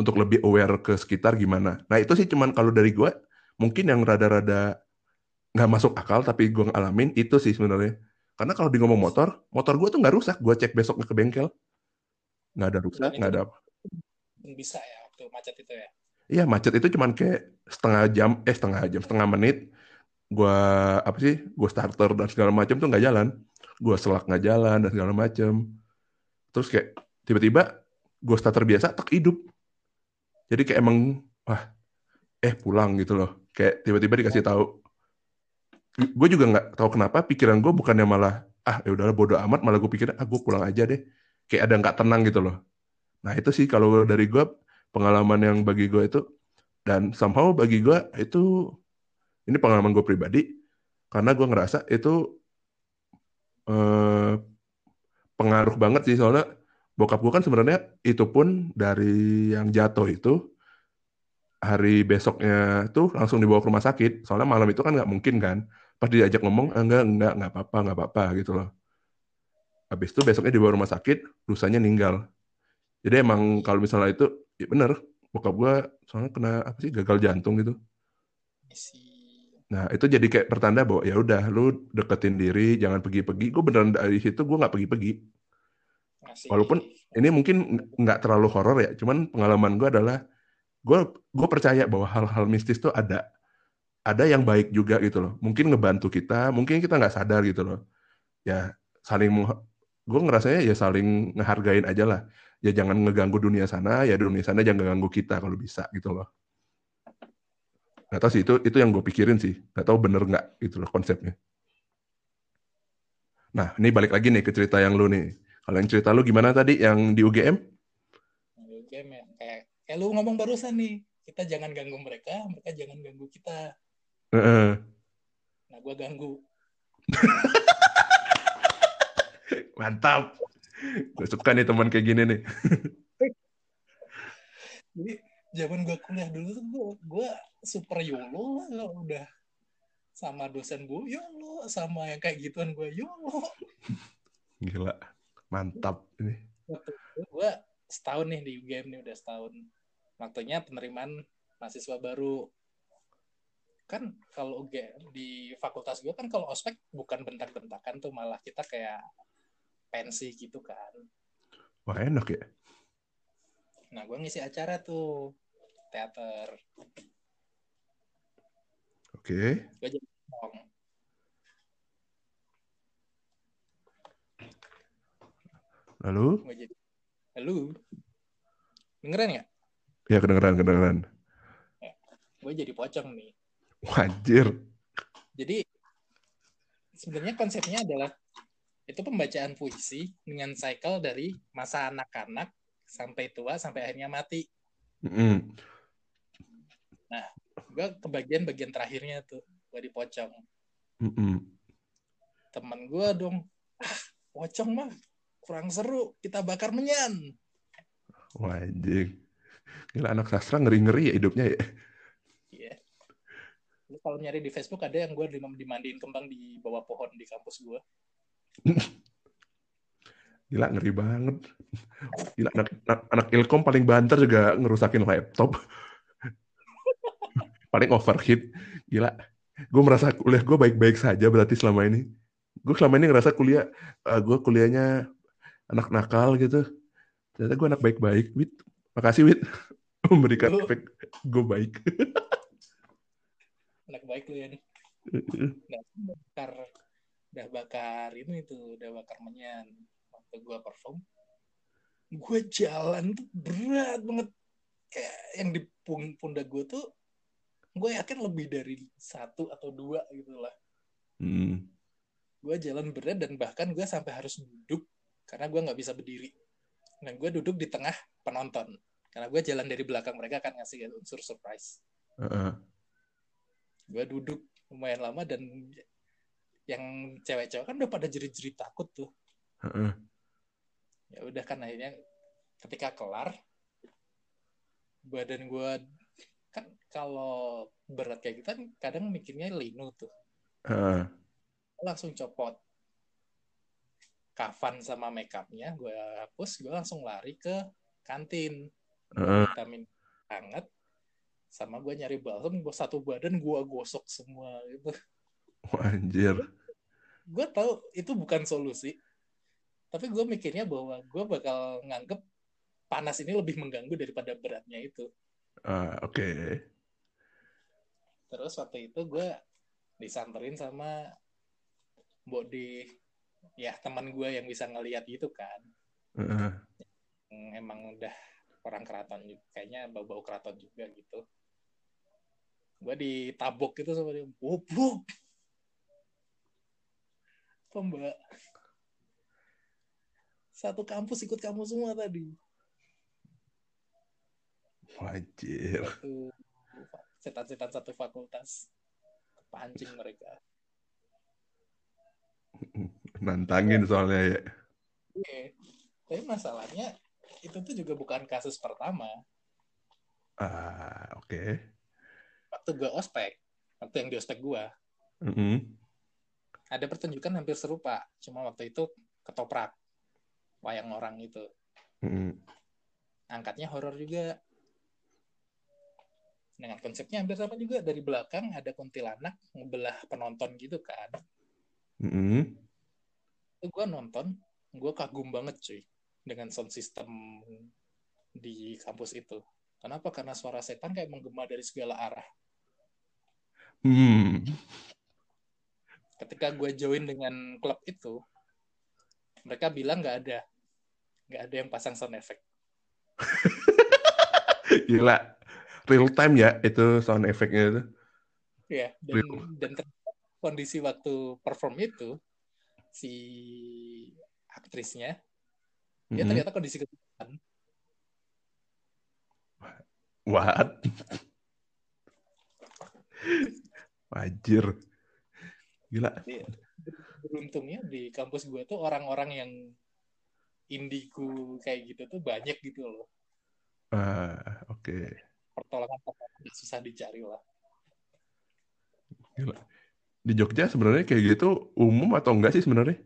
untuk lebih aware ke sekitar gimana nah itu sih cuman kalau dari gue mungkin yang rada-rada nggak masuk akal tapi gue ngalamin itu sih sebenarnya karena kalau di ngomong motor, motor gue tuh nggak rusak. Gue cek besoknya ke bengkel. Nggak ada rusak, nggak ada apa. Bisa ya waktu macet itu ya? Iya, macet itu cuman kayak setengah jam, eh setengah jam, setengah menit. Gue, apa sih, gue starter dan segala macam tuh nggak jalan. Gue selak nggak jalan dan segala macam. Terus kayak tiba-tiba gue starter biasa, tak hidup. Jadi kayak emang, wah, eh pulang gitu loh. Kayak tiba-tiba dikasih tahu, gue juga nggak tahu kenapa pikiran gue bukannya malah ah ya udahlah bodoh amat malah gue pikir ah gue pulang aja deh kayak ada nggak tenang gitu loh nah itu sih kalau dari gue pengalaman yang bagi gue itu dan somehow bagi gue itu ini pengalaman gue pribadi karena gue ngerasa itu eh, pengaruh banget sih. Soalnya bokap gue kan sebenarnya itu pun dari yang jatuh itu hari besoknya tuh langsung dibawa ke rumah sakit. Soalnya malam itu kan nggak mungkin kan. Pas diajak ngomong ah, enggak enggak enggak apa-apa enggak apa-apa gitu loh. Habis itu besoknya dibawa rumah sakit lusanya ninggal jadi emang kalau misalnya itu ya bener bokap gue soalnya kena apa sih gagal jantung gitu nah itu jadi kayak pertanda bahwa ya udah lu deketin diri jangan pergi-pergi gue beneran dari situ gue nggak pergi-pergi walaupun ini mungkin nggak terlalu horor ya cuman pengalaman gue adalah gue gue percaya bahwa hal-hal mistis tuh ada ada yang baik juga gitu loh. Mungkin ngebantu kita, mungkin kita nggak sadar gitu loh. Ya saling gue ngerasanya ya saling ngehargain aja lah. Ya jangan ngeganggu dunia sana, ya dunia sana jangan ngeganggu kita kalau bisa gitu loh. Gak tau sih itu itu yang gue pikirin sih. Gak tau bener nggak gitu loh konsepnya. Nah ini balik lagi nih ke cerita yang lu nih. Kalau yang cerita lu gimana tadi yang di UGM? UGM ya kayak, kayak lu ngomong barusan nih. Kita jangan ganggu mereka, mereka jangan ganggu kita Uh-uh. Nah, gue ganggu. Mantap. Gue suka nih teman kayak gini nih. Jadi zaman gue kuliah dulu tuh gue, gue super yolo lah udah sama dosen gue yolo sama yang kayak gituan gue yolo. Gila, mantap ini. Gue setahun nih di UGM nih udah setahun. Waktunya penerimaan mahasiswa baru kan kalau di fakultas gue kan kalau ospek bukan bentak-bentakan tuh malah kita kayak pensi gitu kan. Wah enak ya. Nah gue ngisi acara tuh teater. Oke. Okay. Gue jadi Lalu? Gue jadi, lalu dengeran ya? Ya kedengeran kedengeran. Ya, gue jadi pocong nih. Wajir. Jadi sebenarnya konsepnya adalah itu pembacaan puisi dengan cycle dari masa anak-anak sampai tua sampai akhirnya mati. Mm. Nah, gue kebagian bagian terakhirnya tuh gue dipocong. Mm -mm. Temen gue dong, ah, pocong mah kurang seru, kita bakar menyan. Wajib. Gila anak sastra ngeri-ngeri ya hidupnya ya kalau nyari di Facebook ada yang gue dimandiin kembang di bawah pohon di kampus gue. Gila ngeri banget. Gila anak, anak, anak ilkom paling banter juga ngerusakin laptop. paling overheat. Gila. Gue merasa kuliah gue baik-baik saja berarti selama ini. Gue selama ini ngerasa kuliah, uh, gue kuliahnya anak nakal gitu. Ternyata gue anak baik-baik. Wit, makasih Wit. Memberikan efek gue baik. anak baik lu ya nih nah, udah bakar itu itu udah bakar menyan. Waktu gua perform gue jalan tuh berat banget. Kayak yang di pundak gue tuh gue yakin lebih dari satu atau dua gitu lah. Hmm. gue jalan berat dan bahkan gue sampai harus duduk karena gue nggak bisa berdiri. Dan gue duduk di tengah penonton. Karena gue jalan dari belakang mereka kan ngasih unsur surprise. Heeh. gue duduk lumayan lama dan yang cewek-cewek kan udah pada jerit-jerit takut tuh Heeh. ya udah kan akhirnya ketika kelar badan gue kan kalau berat kayak gitu kan kadang mikirnya linu tuh Heeh. langsung copot kafan sama makeupnya gue hapus gue langsung lari ke kantin Heeh. vitamin hangat sama gue nyari balsam gue satu badan gue gosok semua gitu anjir. gue tahu itu bukan solusi tapi gue mikirnya bahwa gue bakal nganggep panas ini lebih mengganggu daripada beratnya itu. Ah, oke. terus waktu itu gue disamperin sama mbok di ya teman gue yang bisa ngeliat gitu kan. Yang emang udah orang keraton juga kayaknya bau-bau keraton juga gitu. Gue ditabok gitu sama dia goblok mbak satu kampus ikut kamu semua tadi satu setan-setan satu fakultas kepancing mereka Nantangin soalnya ya. Iya. tapi masalahnya itu tuh juga bukan kasus pertama Ah, oke. waktu gue ospek waktu yang di ospek gue Mm-mm. Ada pertunjukan hampir serupa cuma waktu itu ketoprak wayang orang itu. Mm-mm. angkatnya horor juga. Dengan konsepnya hampir sama juga. Dari belakang ada kuntilanak ngebelah penonton gitu kan. Mm-mm. itu gue nonton gue kagum banget cuy dengan sound system di kampus itu. Kenapa? Karena suara setan kayak menggema dari segala arah. Hmm. Ketika gue join dengan klub itu mereka bilang nggak ada nggak ada yang pasang sound effect Gila. Real time ya itu sound effect-nya itu. ya dan Real. dan kondisi waktu perform itu si aktrisnya dia Mm-mm. ternyata kondisi kesulitan What? Wajir. Gila. beruntungnya di kampus gue tuh orang-orang yang indigo kayak gitu tuh banyak gitu loh Ah, oke. pertolongan pertolongan susah dicari lah Gila. Di Jogja sebenarnya kayak gitu umum atau enggak sih sebenarnya?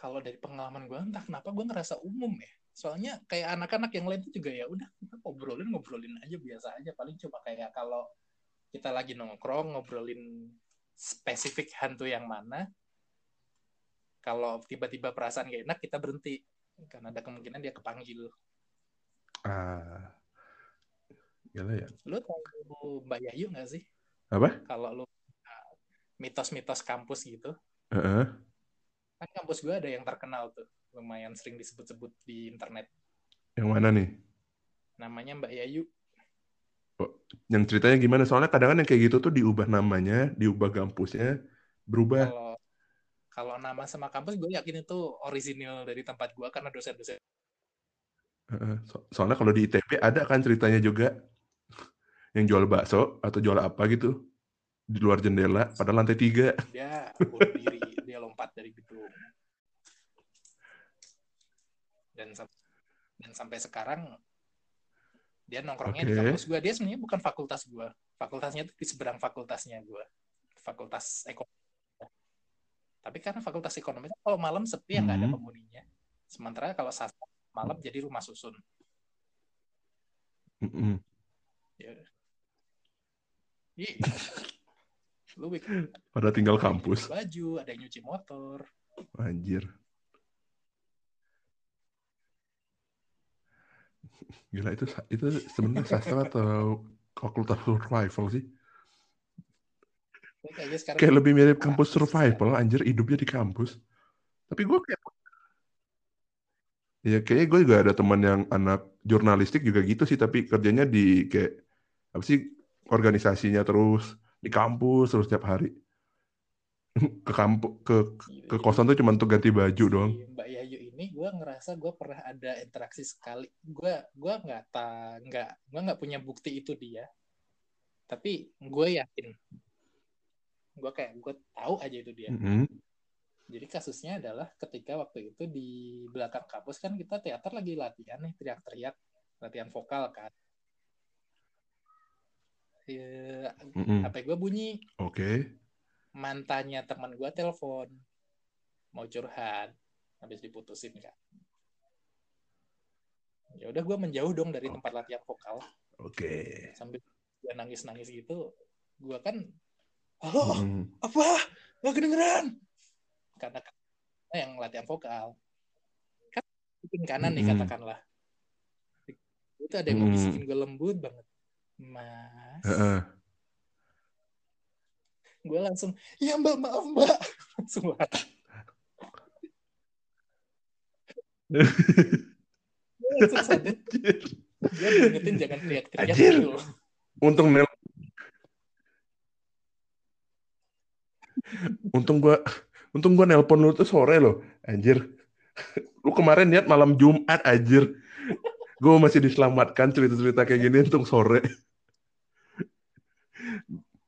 kalau dari pengalaman gue entah kenapa gue ngerasa umum ya soalnya kayak anak-anak yang lain tuh juga ya udah kita ngobrolin ngobrolin aja biasa aja paling cuma kayak kalau kita lagi nongkrong ngobrolin spesifik hantu yang mana kalau tiba-tiba perasaan gak enak kita berhenti karena ada kemungkinan dia kepanggil Ah. Gila ya. lu tahu Mbak Yayu nggak sih Apa? kalau lu uh, mitos-mitos kampus gitu Heeh. kan kampus gue ada yang terkenal tuh lumayan sering disebut-sebut di internet Yang mana nih? namanya Mbak Yayu Yang ceritanya gimana? Soalnya kadang kan yang kayak gitu tuh diubah namanya, diubah kampusnya, berubah. kalau kalau nama sama kampus gue yakin itu orisinil dari tempat gue karena dosen-dosen. So- soalnya kalau di ITB ada kan ceritanya juga yang jual bakso atau jual apa gitu di luar jendela pada lantai tiga. dia bunuh diri dia lompat dari gedung dan dan sampai sekarang dia nongkrongnya di Oke. kampus gue dia sebenarnya bukan fakultas gue fakultasnya itu di seberang fakultasnya gue fakultas ekonomi tapi karena fakultas ekonomi kan kalau malam sepi ya nggak ada Hmm. penghuninya sementara kalau sastra malam jadi rumah susun Mm-mm. ya Iya. lu Pada tinggal ada kampus. baju ada yang nyuci motor Anjir. Gila itu itu sebenarnya sastra atau fakultas survival sih? Sekarang Kayak lebih mirip kampus survival, anjir hidupnya di kampus. Tapi gue kayak Ya kayaknya gue juga ada teman yang anak jurnalistik juga gitu sih, tapi kerjanya di kayak apa sih organisasinya terus di kampus terus setiap hari ke kampus ke ke kosan tuh cuma untuk ganti baju si doang. Mbak Yayu ini gue ngerasa gue pernah ada interaksi sekali gue gue nggak ta nggak gue nggak punya bukti itu dia tapi gue yakin gue kayak gue tahu aja itu dia Mm-mm. jadi kasusnya adalah ketika waktu itu di belakang kampus kan kita teater lagi latihan nih teriak-teriak latihan vokal kan Ya, Mm-mm. HP gue bunyi Oke. mantannya teman gue telepon mau curhat habis diputusin kan ya udah gue menjauh dong dari tempat latihan vokal Oke. sambil dia nangis nangis gitu gue kan halo Mm-mm. apa nggak kedengeran karena kan yang latihan vokal kan kuping kanan nih Mm-mm. katakanlah itu ada yang mau bisikin gue lembut banget mas Heeh. gue langsung ya mbak maaf mbak langsung. Dia jangan teriak-teriak Anjir. gitu Untung nel Untung gua untung gua nelpon lu tuh sore loh, anjir. Lu kemarin lihat malam Jumat anjir. Gue masih diselamatkan cerita-cerita kayak gini untung sore.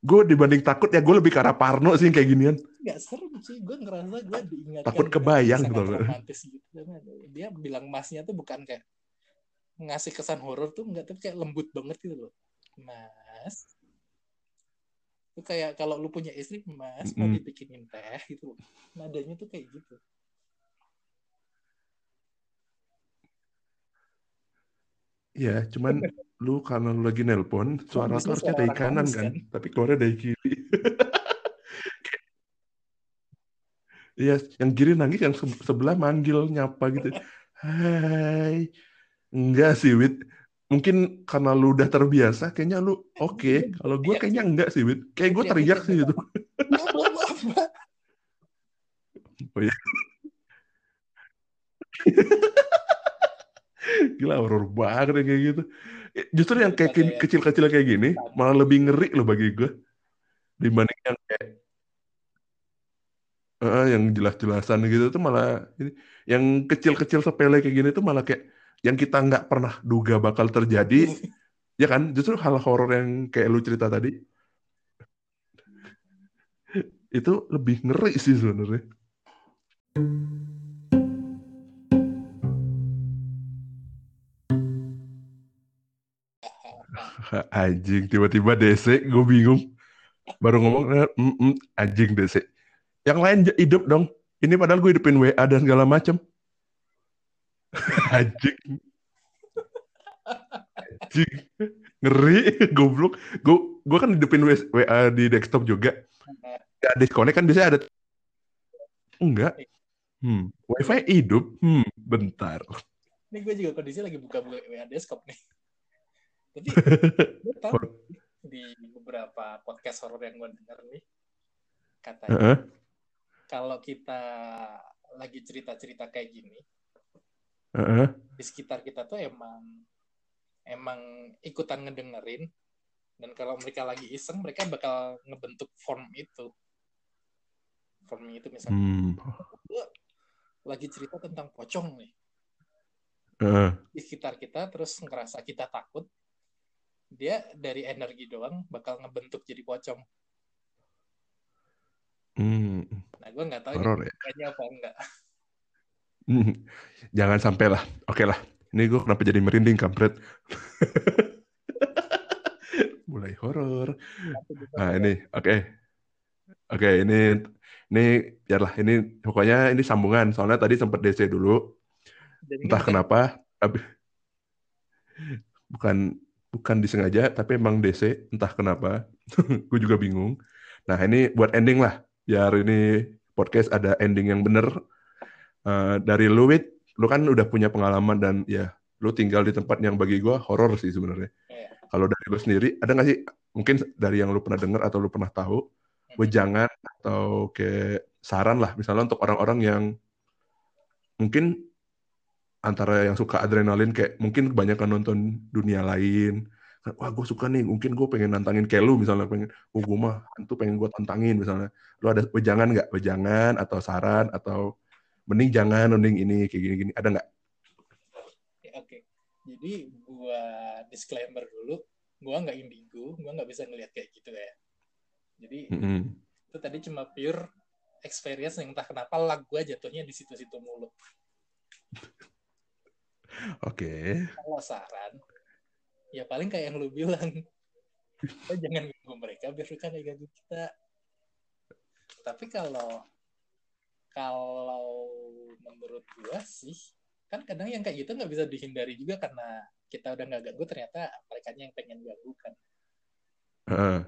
Gue dibanding takut ya gue lebih ke arah Parno sih kayak ginian. nggak serem sih gue ngerasa gue diingatkan Takut dengan kebayang gitu. romantis gitu. Dia bilang masnya tuh bukan kayak ngasih kesan horor tuh enggak tapi kayak lembut banget gitu loh. Mas. Itu kayak kalau lu punya istri mas mau dibikinin teh gitu nadanya tuh kayak gitu Iya, cuman lu karena lu lagi nelpon, suara tuh harusnya dari kanan kan, kan? tapi keluarnya dari kiri. Iya, yang kiri nangis, yang se- sebelah manggil nyapa gitu. Hai. Enggak sih, Wit. Mungkin karena lu udah terbiasa, kayaknya lu oke. Kalau gue kayaknya enggak sih, Wit. Kayak gue teriak sih gitu. Mbak. Oh iya. Gila, horor banget ya kayak gitu. Justru yang kayak Daripada yang- kecil-kecil kayak gini, malah lebih ngeri loh bagi gue. Dibanding yang kayak eh, yang jelas-jelasan gitu tuh malah ini yang kecil-kecil sepele kayak gini tuh malah kayak yang kita nggak pernah duga bakal terjadi ya kan justru hal horor yang kayak lu cerita tadi itu lebih ngeri sih sebenarnya anjing tiba-tiba DC gue bingung. Baru ngomong eh, mm, mm, anjing DC yang lain hidup dong. Ini padahal gue hidupin WA dan segala macem. Anjing. Anjing. Ngeri goblok. Gue gue kan hidupin WA di desktop juga. Ya disconnect kan biasanya ada enggak hmm wifi hidup? Hmm bentar. Ini gue juga kondisi lagi buka WA desktop nih tapi gue tahu di beberapa podcast horor yang gue denger nih katanya Heeh. kalau kita lagi cerita-cerita kayak gini Heeh. di sekitar kita tuh emang emang ikutan ngedengerin dan kalau mereka lagi iseng mereka bakal ngebentuk form itu form itu misalnya Hmm. lagi cerita tentang pocong nih Heeh. di sekitar kita terus ngerasa kita takut dia dari energi doang bakal ngebentuk jadi pocong Hmm. nah gue nggak tahu ini Horor ya. apa enggak Hmm. Jangan sampai lah. Oke lah. Ini gue kenapa jadi merinding kampret. Mulai horor. Nah ini, oke. Oke, ini ini biarlah ini pokoknya ini sambungan. Soalnya tadi sempat DC dulu. Entah kenapa. Tapi bukan bukan disengaja, tapi emang DC. Entah kenapa. gue juga bingung. Nah ini buat ending lah. Biar ini podcast ada ending yang bener. Eh, dari lu, Wit, lu kan udah punya pengalaman dan ya lu tinggal di tempat yang bagi gue horor sih sebenarnya. Iya. Kalau dari lu sendiri, ada nggak sih mungkin dari yang lu pernah dengar atau lu pernah tahu wejangan atau kayak saran lah misalnya untuk orang-orang yang mungkin antara yang suka adrenalin kayak mungkin kebanyakan nonton dunia lain. Wah gue suka nih mungkin gue pengen nantangin kayak lu misalnya pengen oh gue mah hantu pengen gue tantangin misalnya. Lu ada wejangan nggak? Wejangan atau saran atau mending jangan mending ini kayak gini gini ada nggak? Oke okay. jadi gue disclaimer dulu gue nggak indigo gue nggak bisa ngelihat kayak gitu ya. Jadi mm -hmm. itu tadi cuma pure experience yang entah kenapa lag gue jatuhnya di situ-situ mulu Oke. Okay. Kalau saran, ya paling kayak yang lu bilang, kita jangan ganggu mereka biar mereka gak ganggu kita. Tapi kalau kalau menurut gua sih, kan kadang yang kayak gitu nggak bisa dihindari juga karena kita udah nggak ganggu ternyata mereka yang pengen ganggu kan. Uh.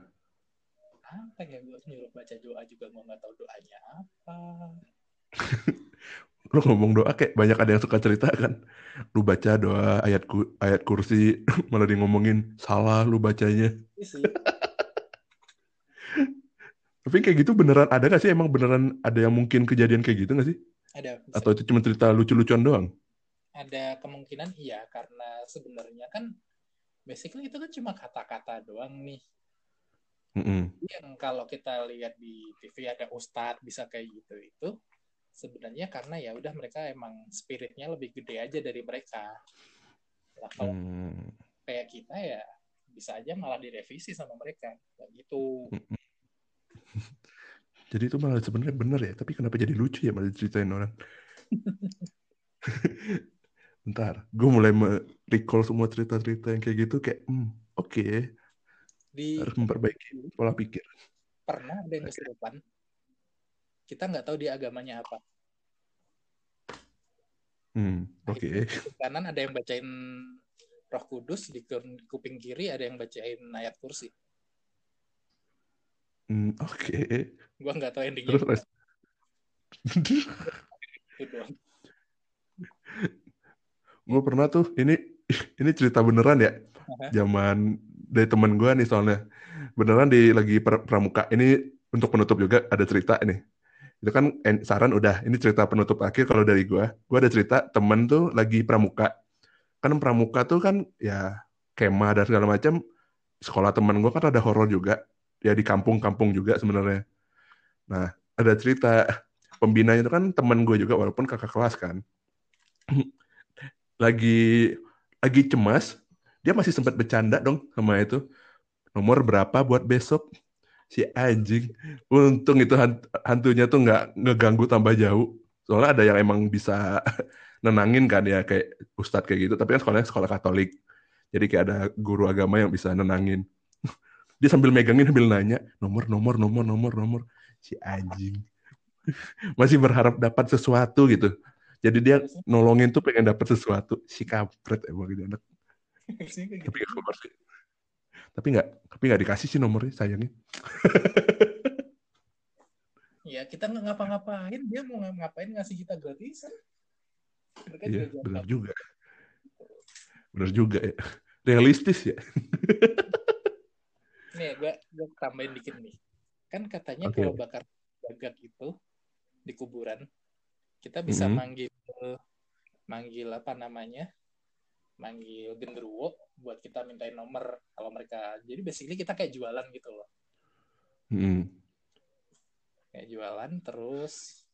Apa ya gue nyuruh baca doa juga gua nggak tahu doanya apa. lu ngomong doa kayak banyak ada yang suka cerita kan. Lu baca doa ayat ku, ayat kursi malah di ngomongin salah lu bacanya. Iya tapi kayak gitu beneran ada gak sih? Emang beneran ada yang mungkin kejadian kayak gitu gak sih? Ada bisa. atau itu cuma cerita lucu-lucuan doang? Ada kemungkinan iya karena sebenarnya kan basically itu kan cuma kata-kata doang nih. Mm -hmm. yang kalau kita lihat di TV ada ustadz bisa kayak gitu itu sebenarnya karena ya udah mereka emang spiritnya lebih gede aja dari mereka. Nah, kalau hmm. kayak kita ya bisa aja malah direvisi sama mereka kayak gitu. jadi itu malah sebenarnya benar ya, tapi kenapa jadi lucu ya malah diceritain orang? Bentar, gue mulai recall semua cerita-cerita yang kayak gitu kayak, hmm, oke, okay. Di, harus memperbaiki pola pikir. Pernah ada yang kesurupan, kita nggak tahu dia agamanya apa. Hmm, Oke. Okay. Kanan ada yang bacain Roh Kudus di kuping kiri ada yang bacain ayat kursi. Hmm, Oke. Okay. Gua nggak tahu endingnya. Terus, gue pernah tuh ini ini cerita beneran ya. Uh-huh. Zaman dari temen gue nih soalnya beneran di lagi pramuka ini untuk penutup juga ada cerita ini itu kan saran udah. Ini cerita penutup akhir kalau dari gue gue ada cerita temen tuh lagi pramuka. Kan pramuka tuh kan ya kemah dan segala macam sekolah temen gue kan ada horor juga. Ya di kampung-kampung juga sebenarnya. Nah ada cerita. Pembinanya itu kan temen gue juga walaupun kakak kelas kan. Lagi lagi cemas. Dia masih sempat bercanda dong sama itu. Nomor berapa buat besok si anjing. Untung itu hantunya tuh nggak ngeganggu tambah jauh. Soalnya ada yang emang bisa nenangin kan ya kayak ustadz kayak gitu. Tapi kan sekolahnya sekolah Katolik. Jadi kayak ada guru agama yang bisa nenangin. Dia sambil megangin sambil nanya nomor nomor nomor nomor nomor. Si anjing. Masih berharap dapat sesuatu gitu. Jadi dia nolongin tuh pengen dapat sesuatu. Si kampret emang gitu anak. Tapi tapi nggak tapi nggak dikasih sih nomornya sayangnya. Ya kita nggak ngapa-ngapain. Dia mau ngapain ngasih kita gratisan iya benar juga. benar juga ya. Realistis ya. Nih gue gue tambahin dikit nih. Kan katanya okay. kalau bakar gagak itu di kuburan kita bisa mm -hmm. manggil manggil apa namanya manggil genderuwo buat kita mintain nomor kalau mereka jadi basically kita kayak jualan gitu loh hmm. kayak jualan terus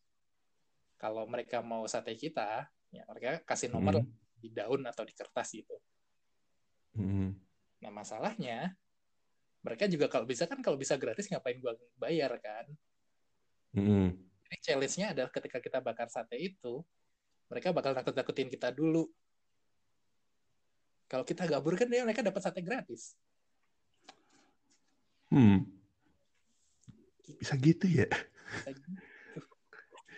kalau mereka mau sate kita ya mereka kasih nomor hmm. di daun atau di kertas gitu hmm. nah masalahnya mereka juga kalau bisa kan kalau bisa gratis ngapain gua bayar kan hmm. jadi challenge-nya adalah ketika kita bakar sate itu mereka bakal takut-takutin kita dulu kalau kita gabur kan dia mereka dapat sate gratis. Hmm. Bisa gitu ya. Gitu.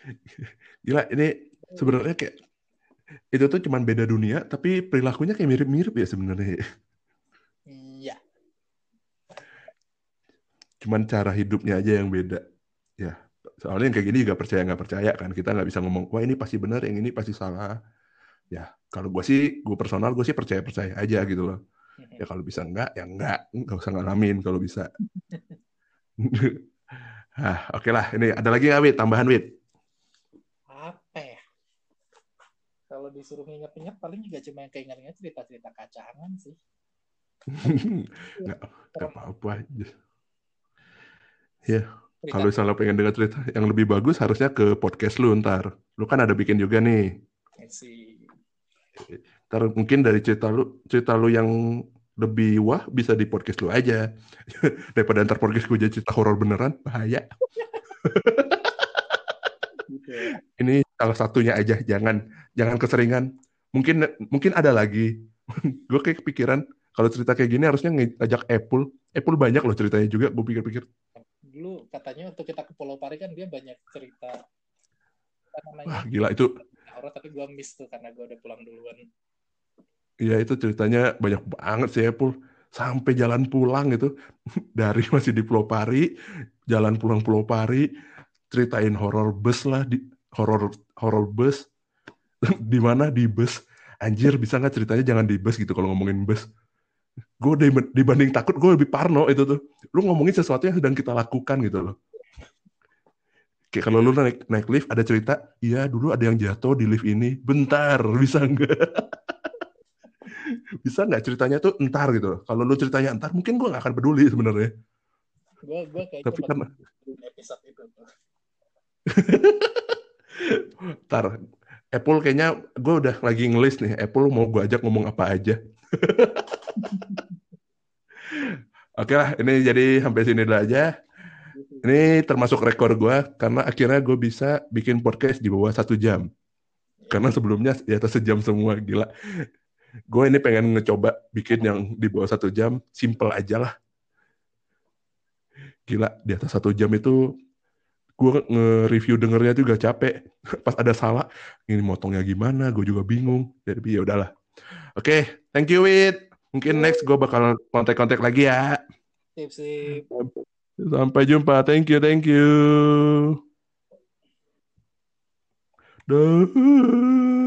Gila, ini sebenarnya kayak itu tuh cuman beda dunia, tapi perilakunya kayak mirip-mirip ya sebenarnya. Iya. Cuman cara hidupnya aja yang beda. Ya, soalnya yang kayak gini juga percaya nggak percaya kan. Kita nggak bisa ngomong, wah ini pasti benar, yang ini pasti salah ya kalau gue sih gue personal gue sih percaya percaya aja gitu loh. Ya kalau bisa enggak ya enggak. Nggak usah ngalamin kalau bisa. Ah oke okay lah. Ini ada lagi nggak wit tambahan wit apa ya? Kalau disuruh nginget-inget paling juga cuma yang keinget-inget cerita-cerita kacangan sih. nggak nggak apa-apa aja. Ya, kalau misalnya pengen dengar cerita yang lebih bagus harusnya ke podcast lu ntar. Lu kan ada bikin juga nih. Ntar mungkin dari cerita lu cerita lu yang lebih wah bisa di podcast lu aja daripada ntar podcast gue jadi cerita horor beneran bahaya. Ya. Ini salah satunya aja, jangan jangan keseringan. Mungkin mungkin ada lagi. gue kayak kepikiran kalau cerita kayak gini harusnya ngajak Apple. Apple banyak loh ceritanya juga. Gue pikir-pikir. Dulu katanya waktu kita ke Pulau Pari kan dia banyak cerita. Namanya, Wah gila itu. Horor tapi gue miss tuh karena gue udah pulang duluan. Iya itu ceritanya banyak banget sih Apple. Sampai jalan pulang itu dari masih di Pulau Pari jalan pulang Pulau Pari ceritain horror bus lah di horror horror bus. Di mana? Di bus. Anjir bisa nggak ceritanya jangan di bus gitu kalau ngomongin bus? Gue dibanding takut gue lebih parno itu tuh. Lu ngomongin sesuatu yang sedang kita lakukan gitu loh kayak kalau lu naik naik lift ada cerita iya dulu ada yang jatuh di lift ini bentar bisa nggak bisa nggak ceritanya tuh entar gitu kalau lu ceritanya entar mungkin gue nggak akan peduli sebenarnya gue gue kayaknya tapi kan episode itu Ntar, Apple kayaknya gue udah lagi ngelis nih. Apple mau gue ajak ngomong apa aja. Oke lah, ini jadi sampai sini dulu aja. Ini termasuk rekor gue karena akhirnya gue bisa bikin podcast di bawah satu jam. Karena sebelumnya di atas sejam semua, gila. Gue ini pengen ngecoba bikin yang di bawah satu jam, simple aja lah. Gila, di atas satu jam itu gue nge-review dengernya juga capek. Pas ada salah ini motongnya gimana gue juga bingung. Jadi ya udahlah. Oke okay, thank you Wit mungkin next gue bakal kontak-kontak lagi ya. Sip sip sampai jumpa thank you thank you Duh.